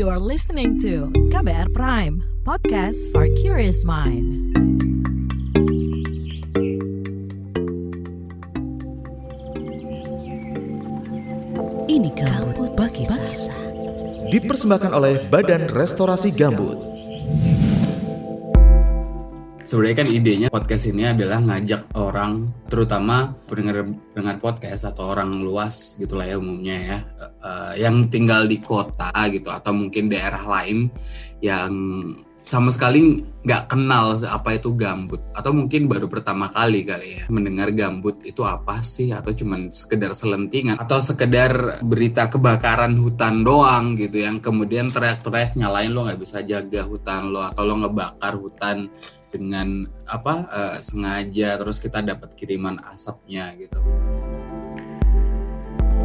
You're listening to KBR Prime, podcast for curious mind. Ini kabut Bakisa. dipersembahkan oleh Badan Restorasi Gambut. Sebenarnya kan idenya podcast ini adalah ngajak orang terutama pendengar pendengar podcast atau orang luas gitulah ya umumnya ya eh, yang tinggal di kota gitu atau mungkin daerah lain yang sama sekali nggak kenal apa itu gambut atau mungkin baru pertama kali kali ya mendengar gambut itu apa sih atau cuman sekedar selentingan atau sekedar berita kebakaran hutan doang gitu yang kemudian teriak-teriak nyalain lo nggak bisa jaga hutan lo atau lo ngebakar hutan dengan apa eh, sengaja terus kita dapat kiriman asapnya gitu.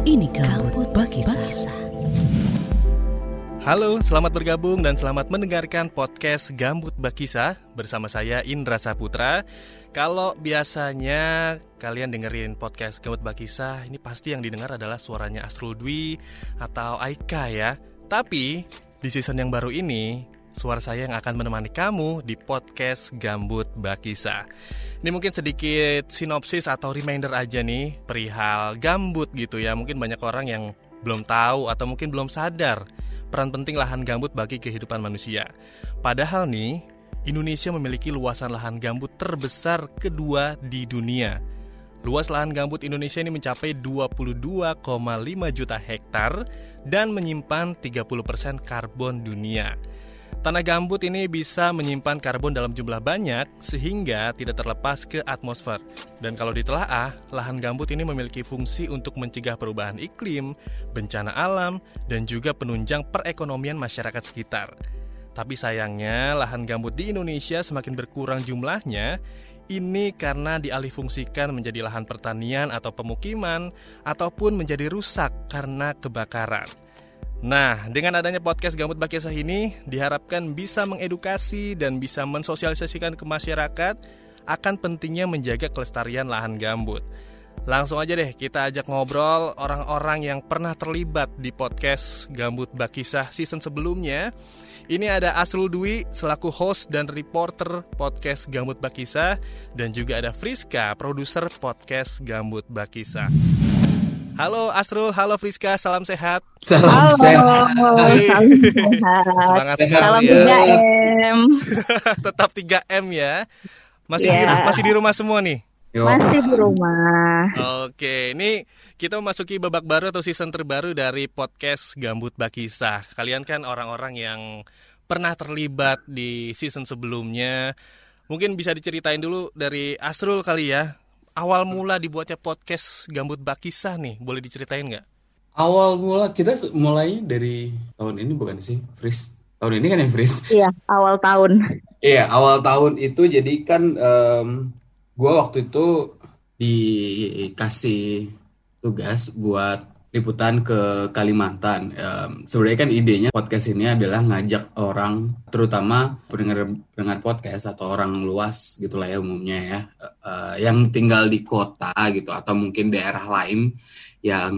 Ini kabut Bakisa. Halo, selamat bergabung dan selamat mendengarkan podcast Gambut Bakisa bersama saya Indra Saputra. Kalau biasanya kalian dengerin podcast Gambut Bakisa, ini pasti yang didengar adalah suaranya Asrul Dwi atau Aika ya. Tapi di season yang baru ini, suara saya yang akan menemani kamu di podcast Gambut Bakisa. Ini mungkin sedikit sinopsis atau reminder aja nih perihal gambut gitu ya. Mungkin banyak orang yang belum tahu atau mungkin belum sadar peran penting lahan gambut bagi kehidupan manusia. Padahal nih, Indonesia memiliki luasan lahan gambut terbesar kedua di dunia. Luas lahan gambut Indonesia ini mencapai 22,5 juta hektar dan menyimpan 30% karbon dunia. Tanah gambut ini bisa menyimpan karbon dalam jumlah banyak sehingga tidak terlepas ke atmosfer. Dan kalau ditelaah, lahan gambut ini memiliki fungsi untuk mencegah perubahan iklim, bencana alam, dan juga penunjang perekonomian masyarakat sekitar. Tapi sayangnya, lahan gambut di Indonesia semakin berkurang jumlahnya. Ini karena dialihfungsikan menjadi lahan pertanian atau pemukiman, ataupun menjadi rusak karena kebakaran. Nah, dengan adanya podcast Gambut Bakisah ini diharapkan bisa mengedukasi dan bisa mensosialisasikan ke masyarakat akan pentingnya menjaga kelestarian lahan gambut. Langsung aja deh kita ajak ngobrol orang-orang yang pernah terlibat di podcast Gambut Bakisah season sebelumnya. Ini ada Asrul Dwi selaku host dan reporter podcast Gambut Bakisah dan juga ada Friska, produser podcast Gambut Bakisah. Halo Asrul, halo Friska, salam sehat. Salam Halo, sehat. salam sehat. Semangat sekali Salam ya. 3M. Tetap 3M ya. Masih di, Iya. masih di rumah semua nih. Yo. Masih di rumah. Oke, ini kita memasuki babak baru atau season terbaru dari podcast Gambut Bakisah. Kalian kan orang-orang yang pernah terlibat di season sebelumnya. Mungkin bisa diceritain dulu dari Asrul kali ya. Awal mula dibuatnya podcast Gambut Bakisah nih, boleh diceritain nggak? Awal mula kita mulai dari tahun ini bukan sih, Fris? Tahun ini kan ya, Fris? Iya, awal tahun. Iya, awal tahun itu jadi kan em, gua waktu itu dikasih tugas buat liputan ke Kalimantan. Em, sebenarnya kan idenya podcast ini adalah ngajak orang, terutama pendengar pendengar podcast atau orang luas gitulah ya umumnya ya, eh, yang tinggal di kota gitu atau mungkin daerah lain yang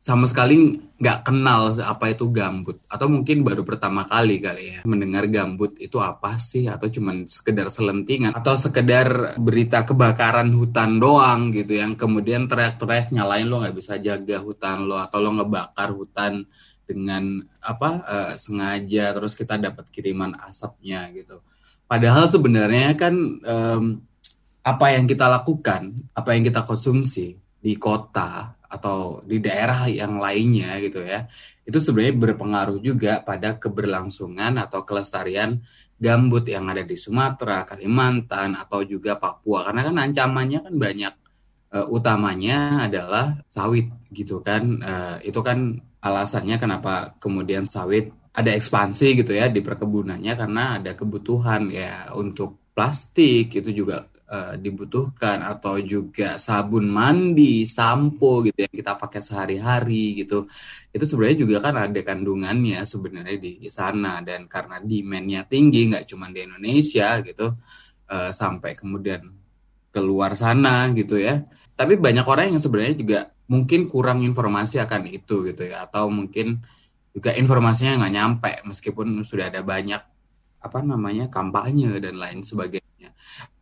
sama sekali nggak kenal apa itu gambut. Atau mungkin baru pertama kali kali ya mendengar gambut itu apa sih? Atau cuman sekedar selentingan? Atau sekedar berita kebakaran hutan doang gitu yang kemudian teriak-teriak nyalain lo nggak bisa jaga hutan lo. Atau lo ngebakar hutan dengan apa eh, sengaja terus kita dapat kiriman asapnya gitu. Padahal sebenarnya kan em, apa yang kita lakukan apa yang kita konsumsi di kota atau di daerah yang lainnya gitu ya. Itu sebenarnya berpengaruh juga pada keberlangsungan atau kelestarian gambut yang ada di Sumatera, Kalimantan atau juga Papua. Karena kan ancamannya kan banyak Eh, utamanya adalah sawit gitu kan. Eh, itu kan alasannya kenapa kemudian sawit ada ekspansi gitu ya di perkebunannya karena ada kebutuhan ya untuk plastik itu juga eh, dibutuhkan atau juga sabun mandi, sampo gitu yang kita pakai sehari-hari gitu. Itu sebenarnya juga kan ada kandungannya sebenarnya di sana dan karena demand-nya tinggi nggak cuma di Indonesia gitu eh, sampai kemudian keluar sana gitu ya. Tapi banyak orang yang sebenarnya juga mungkin kurang informasi akan itu gitu ya atau mungkin juga informasinya nggak nyampe meskipun sudah ada banyak apa namanya kampanye dan lain sebagainya.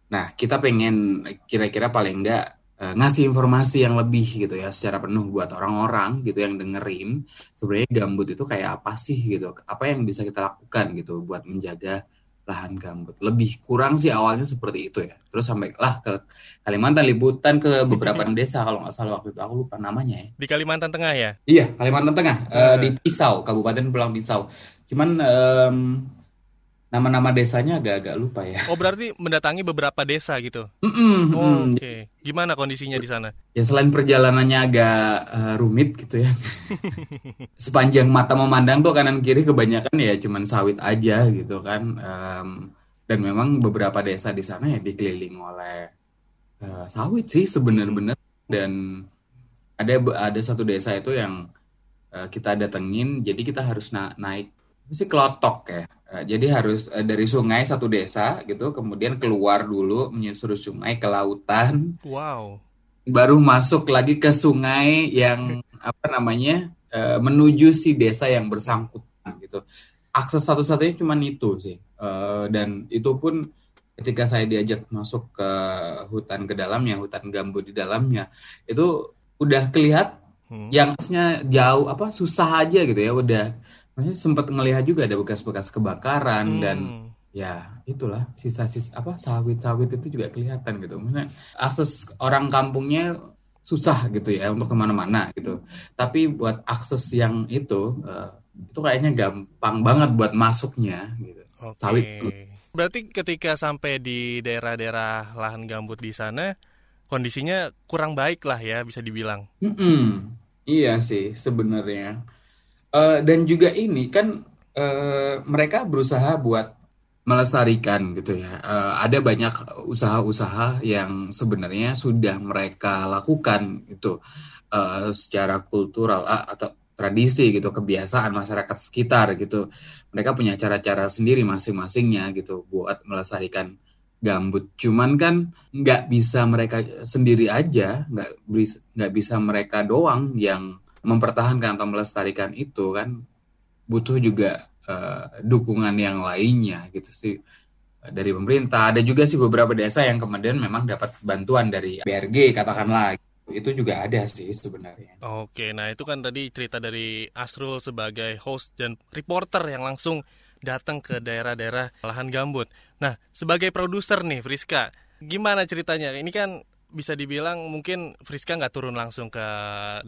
Nah kita pengen kira-kira paling enggak eh, ngasih informasi yang lebih gitu ya secara penuh buat orang-orang gitu yang dengerin sebenarnya gambut itu kayak apa sih gitu? Apa yang bisa kita lakukan gitu buat menjaga lahan gambut? Lebih kurang sih awalnya seperti itu ya. Terus sampai lah ke Kalimantan liputan ke beberapa desa kalau nggak salah waktu itu. Aku lupa namanya ya. Di Kalimantan Tengah ya? iya Kalimantan Tengah eh, Eh. di Pisau Kabupaten Pulau Pisau. Cuman em, nama-nama desanya agak-agak lupa ya Oh berarti mendatangi beberapa desa gitu. Oh, mm. Oke. Gimana kondisinya di sana? ya selain perjalanannya agak eh, rumit gitu ya sepanjang mata memandang tuh kanan kiri kebanyakan ya cuman sawit aja gitu kan Em, dan memang beberapa desa di sana ya dikelilingi oleh eh, sawit sih sebenarnya dan ada ada satu desa itu yang eh, kita datengin jadi kita harus na- naik sih kelotok ya jadi harus eh, dari sungai satu desa gitu kemudian keluar dulu menyusuri sungai ke lautan Wow. baru masuk lagi ke sungai yang apa namanya eh, menuju si desa yang bersangkutan gitu. Akses satu-satunya cuma itu sih. Eh, dan itu pun ketika saya diajak masuk ke hutan ke dalamnya, hutan gambut di dalamnya, itu udah kelihatan Hmm. yang jauh apa susah aja gitu ya udah sempat ngelihat juga ada bekas-bekas kebakaran dan Hmm. ya itulah sisa-sisa apa sawit-sawit itu juga kelihatan gitu maksudnya akses orang kampungnya susah gitu ya untuk ke mana-mana gitu tapi buat akses yang itu eh, itu kayaknya gampang banget buat masuknya gitu Oke. Sawit. Berarti ketika sampai di daerah-daerah lahan gambut di sana, kondisinya kurang baik lah ya bisa dibilang. Mm-mm. Iya sih sebenarnya. Eh, dan juga ini kan eh, mereka berusaha buat melestarikan gitu ya. Eh, ada banyak usaha-usaha yang sebenarnya sudah mereka lakukan itu eh, secara kultural ah, atau tradisi gitu, kebiasaan masyarakat sekitar gitu. Mereka punya cara-cara sendiri masing-masingnya gitu buat melestarikan gambut. Cuman kan nggak bisa mereka sendiri aja, nggak nggak bisa mereka doang yang mempertahankan atau melestarikan itu kan butuh juga eh, dukungan yang lainnya gitu sih dari pemerintah. Ada juga sih beberapa desa yang kemudian memang dapat bantuan dari BRG katakanlah itu juga ada sih sebenarnya. Oke, nah itu kan tadi cerita dari Asrul sebagai host dan reporter yang langsung datang ke daerah-daerah lahan gambut. Nah, sebagai produser nih, Friska, gimana ceritanya? Ini kan bisa dibilang mungkin Friska nggak turun langsung ke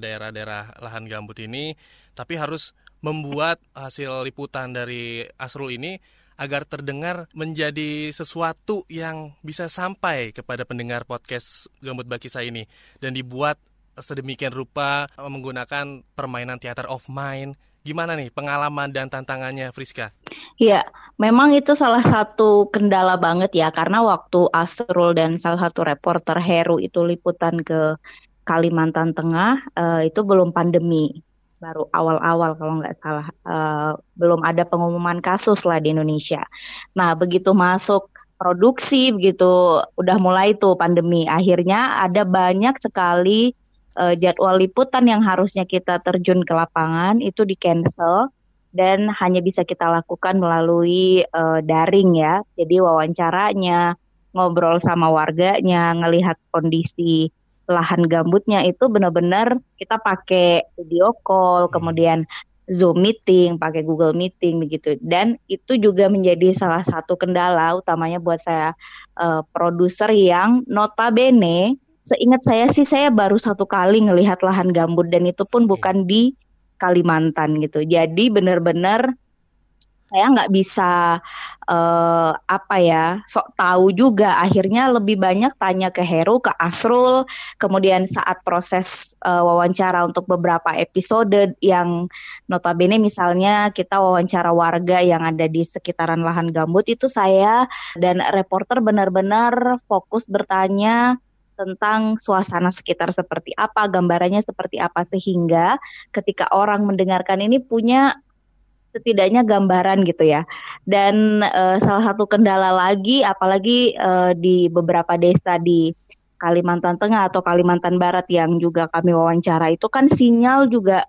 daerah-daerah lahan gambut ini, tapi harus membuat hasil liputan dari Asrul ini agar terdengar menjadi sesuatu yang bisa sampai kepada pendengar podcast Gambut Bakisa ini dan dibuat sedemikian rupa menggunakan permainan theater of mind. Gimana nih pengalaman dan tantangannya Friska? Iya, memang itu salah satu kendala banget ya, karena waktu Asrul dan salah satu reporter Heru itu liputan ke Kalimantan Tengah, eh, itu belum pandemi, baru awal-awal kalau nggak salah, Eh, belum ada pengumuman kasus lah di Indonesia. Nah, begitu masuk produksi, begitu udah mulai tuh pandemi, akhirnya ada banyak sekali eh, jadwal liputan yang harusnya kita terjun ke lapangan itu di cancel dan hanya bisa kita lakukan melalui eh, daring ya. Jadi wawancaranya, ngobrol sama warganya, ngelihat kondisi lahan gambutnya itu benar-benar kita pakai video call, kemudian Zoom meeting, pakai Google Meeting begitu. Dan itu juga menjadi salah satu kendala utamanya buat saya eh, produser yang notabene seingat saya sih saya baru satu kali ngelihat lahan gambut dan itu pun bukan di Kalimantan gitu. Jadi benar-benar saya nggak bisa eh, apa ya sok tahu juga. Akhirnya lebih banyak tanya ke Heru, ke Asrul. Kemudian saat proses eh, wawancara untuk beberapa episode yang notabene misalnya kita wawancara warga yang ada di sekitaran lahan gambut itu saya dan reporter benar-benar fokus bertanya tentang suasana sekitar seperti apa, gambarannya seperti apa sehingga ketika orang mendengarkan ini punya setidaknya gambaran gitu ya. Dan eh, salah satu kendala lagi, apalagi eh, di beberapa desa di Kalimantan Tengah atau Kalimantan Barat yang juga kami wawancara itu kan sinyal juga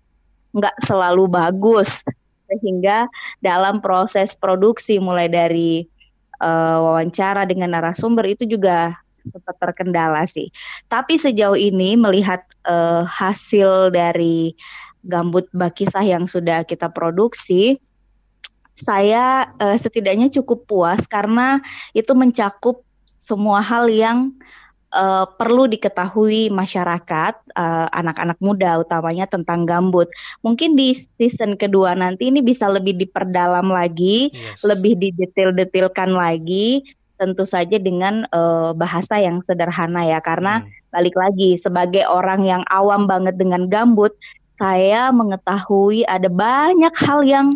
nggak selalu bagus. sehingga dalam proses produksi mulai dari uh, wawancara dengan narasumber itu juga sempat terkendala sih. Tapi sejauh ini melihat uh, hasil dari gambut bakisah yang sudah kita produksi, saya uh, setidaknya cukup puas karena itu mencakup semua hal yang uh, perlu diketahui masyarakat, anak-anak uh, muda utamanya tentang gambut. Mungkin di season kedua nanti ini bisa lebih diperdalam lagi, yes. lebih didetail-detailkan lagi tentu saja dengan uh, bahasa yang sederhana ya karena hmm. balik lagi sebagai orang yang awam banget dengan gambut saya mengetahui ada banyak hal yang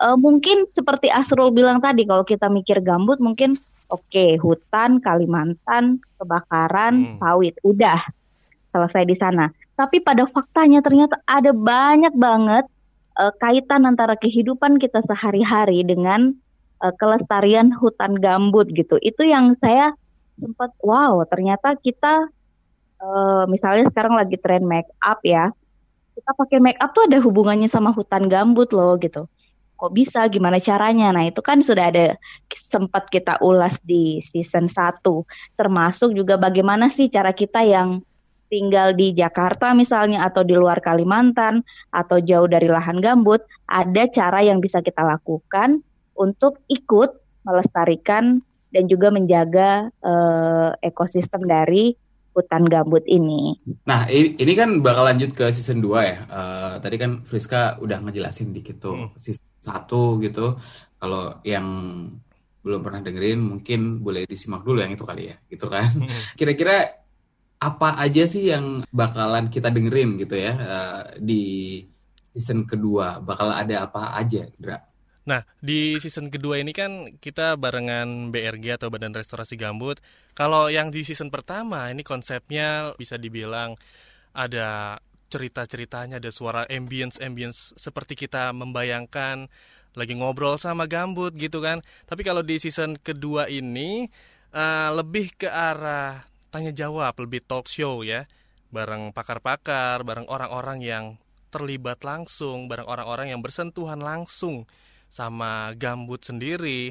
uh, mungkin seperti Asrul bilang tadi kalau kita mikir gambut mungkin oke okay, hutan Kalimantan kebakaran hmm. sawit udah selesai di sana tapi pada faktanya ternyata ada banyak banget uh, kaitan antara kehidupan kita sehari-hari dengan uh, kelestarian hutan gambut gitu. Itu yang saya sempat wow, ternyata kita uh, misalnya sekarang lagi tren make up ya. Kita pakai make up tuh ada hubungannya sama hutan gambut loh gitu. Kok bisa? Gimana caranya? Nah, itu kan sudah ada sempat kita ulas di season 1. Termasuk juga bagaimana sih cara kita yang tinggal di Jakarta misalnya atau di luar Kalimantan atau jauh dari lahan gambut, ada cara yang bisa kita lakukan untuk ikut melestarikan dan juga menjaga uh, ekosistem dari hutan gambut ini. Nah, ini, ini kan bakal lanjut ke season 2 ya. Uh, tadi kan Friska udah ngejelasin dikit tuh hmm. season 1 gitu. Kalau yang belum pernah dengerin mungkin boleh disimak dulu yang itu kali ya, gitu kan. Hmm. Kira-kira apa aja sih yang bakalan kita dengerin gitu ya uh, di season kedua? Bakal ada apa aja, Dra? Nah, di season kedua ini kan kita barengan BRG atau Badan Restorasi Gambut. Kalau yang di season pertama ini konsepnya bisa dibilang ada cerita-ceritanya, ada suara ambience-ambience seperti kita membayangkan lagi ngobrol sama gambut gitu kan. Tapi kalau di season kedua ini uh, lebih ke arah tanya jawab, lebih talk show ya. Bareng pakar-pakar, bareng orang-orang yang terlibat langsung, bareng orang-orang yang bersentuhan langsung sama gambut sendiri.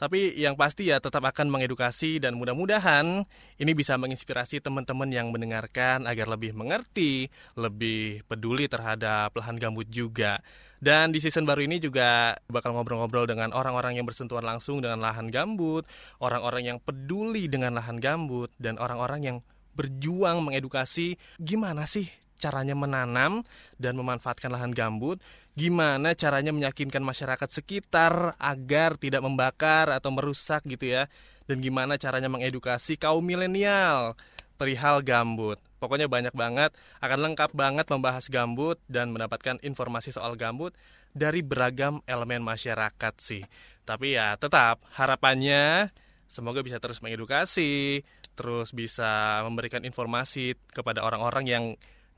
Tapi yang pasti ya tetap akan mengedukasi dan mudah-mudahan ini bisa menginspirasi teman-teman yang mendengarkan agar lebih mengerti, lebih peduli terhadap lahan gambut juga. Dan di season baru ini juga bakal ngobrol-ngobrol dengan orang-orang yang bersentuhan langsung dengan lahan gambut, orang-orang yang peduli dengan lahan gambut, dan orang-orang yang berjuang mengedukasi gimana sih caranya menanam dan memanfaatkan lahan gambut gimana caranya meyakinkan masyarakat sekitar agar tidak membakar atau merusak gitu ya dan gimana caranya mengedukasi kaum milenial perihal gambut. Pokoknya banyak banget, akan lengkap banget membahas gambut dan mendapatkan informasi soal gambut dari beragam elemen masyarakat sih. Tapi ya tetap harapannya semoga bisa terus mengedukasi, terus bisa memberikan informasi kepada orang-orang yang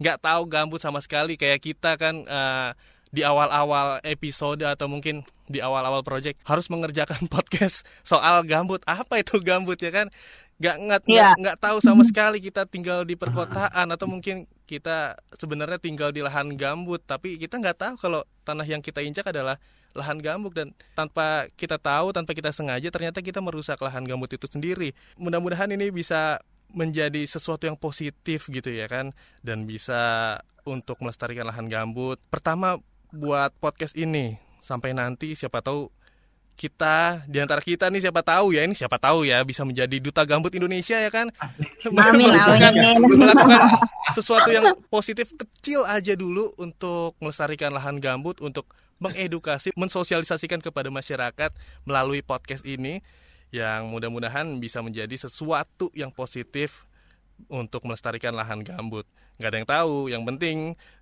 nggak tahu gambut sama sekali kayak kita kan uh, di awal-awal episode atau mungkin di awal-awal project harus mengerjakan podcast soal gambut. Apa itu gambut ya kan? Nggak nggak yeah. nggak tahu sama sekali kita tinggal di perkotaan atau mungkin kita sebenarnya tinggal di lahan gambut. Tapi kita nggak tahu kalau tanah yang kita injak adalah lahan gambut. Dan tanpa kita tahu tanpa kita sengaja ternyata kita merusak lahan gambut itu sendiri. Mudah-mudahan ini bisa menjadi sesuatu yang positif gitu ya kan? Dan bisa untuk melestarikan lahan gambut. Pertama buat podcast ini. Sampai nanti siapa tahu kita di antara kita nih siapa tahu ya ini siapa tahu ya bisa menjadi duta gambut Indonesia ya kan? Amin, melakukan, amin. melakukan sesuatu yang positif kecil aja dulu untuk melestarikan lahan gambut untuk mengedukasi mensosialisasikan kepada masyarakat melalui podcast ini yang mudah-mudahan bisa menjadi sesuatu yang positif untuk melestarikan lahan gambut nggak ada yang tahu. Yang penting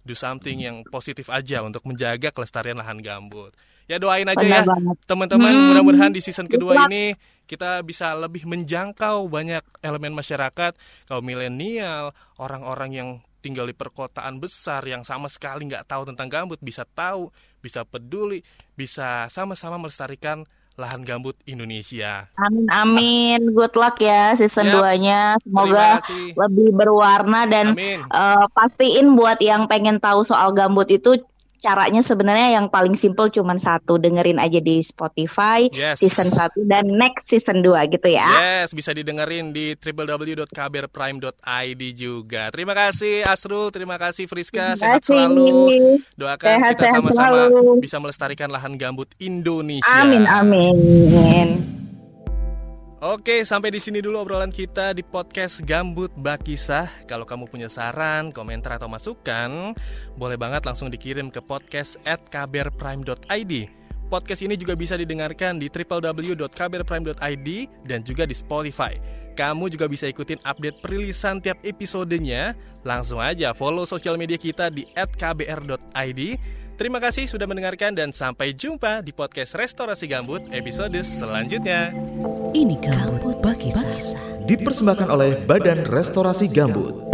do something yang positif aja untuk menjaga kelestarian lahan gambut. Ya doain aja Benar ya teman-teman. Hmm. mudah-mudahan di season kedua ini kita bisa lebih menjangkau banyak elemen masyarakat kaum milenial orang-orang yang tinggal di perkotaan besar yang sama sekali nggak tahu tentang gambut bisa tahu bisa peduli bisa sama-sama melestarikan lahan gambut Indonesia. Amin amin. Good luck ya season yep. 2-nya. Semoga lebih berwarna dan uh, pastiin buat yang pengen tahu soal gambut itu caranya sebenarnya yang paling simple cuman satu dengerin aja di Spotify Yes. season 1 dan next season 2 gitu ya. Yes, bisa didengerin di www.kbrprime.id juga. Terima kasih Asrul, terima kasih Friska, Terima sehat kasih. selalu. Doakan Sehat, kita sama-sama bisa melestarikan lahan gambut Indonesia. Amin amin. Oke, sampai di sini dulu obrolan kita di podcast Gambut Bakisah. Kalau kamu punya saran, komentar atau masukan, boleh banget langsung dikirim ke podcast at kbrprime.id. Podcast ini juga bisa didengarkan di www.kbrprime.id dan juga di Spotify. Kamu juga bisa ikutin update perilisan tiap episodenya. Langsung aja follow sosial media kita di @kbr.id. Terima kasih sudah mendengarkan dan sampai jumpa di podcast Restorasi Gambut episode selanjutnya. Ini Gambut Bakisah. Dipersembahkan oleh Badan Restorasi Gambut.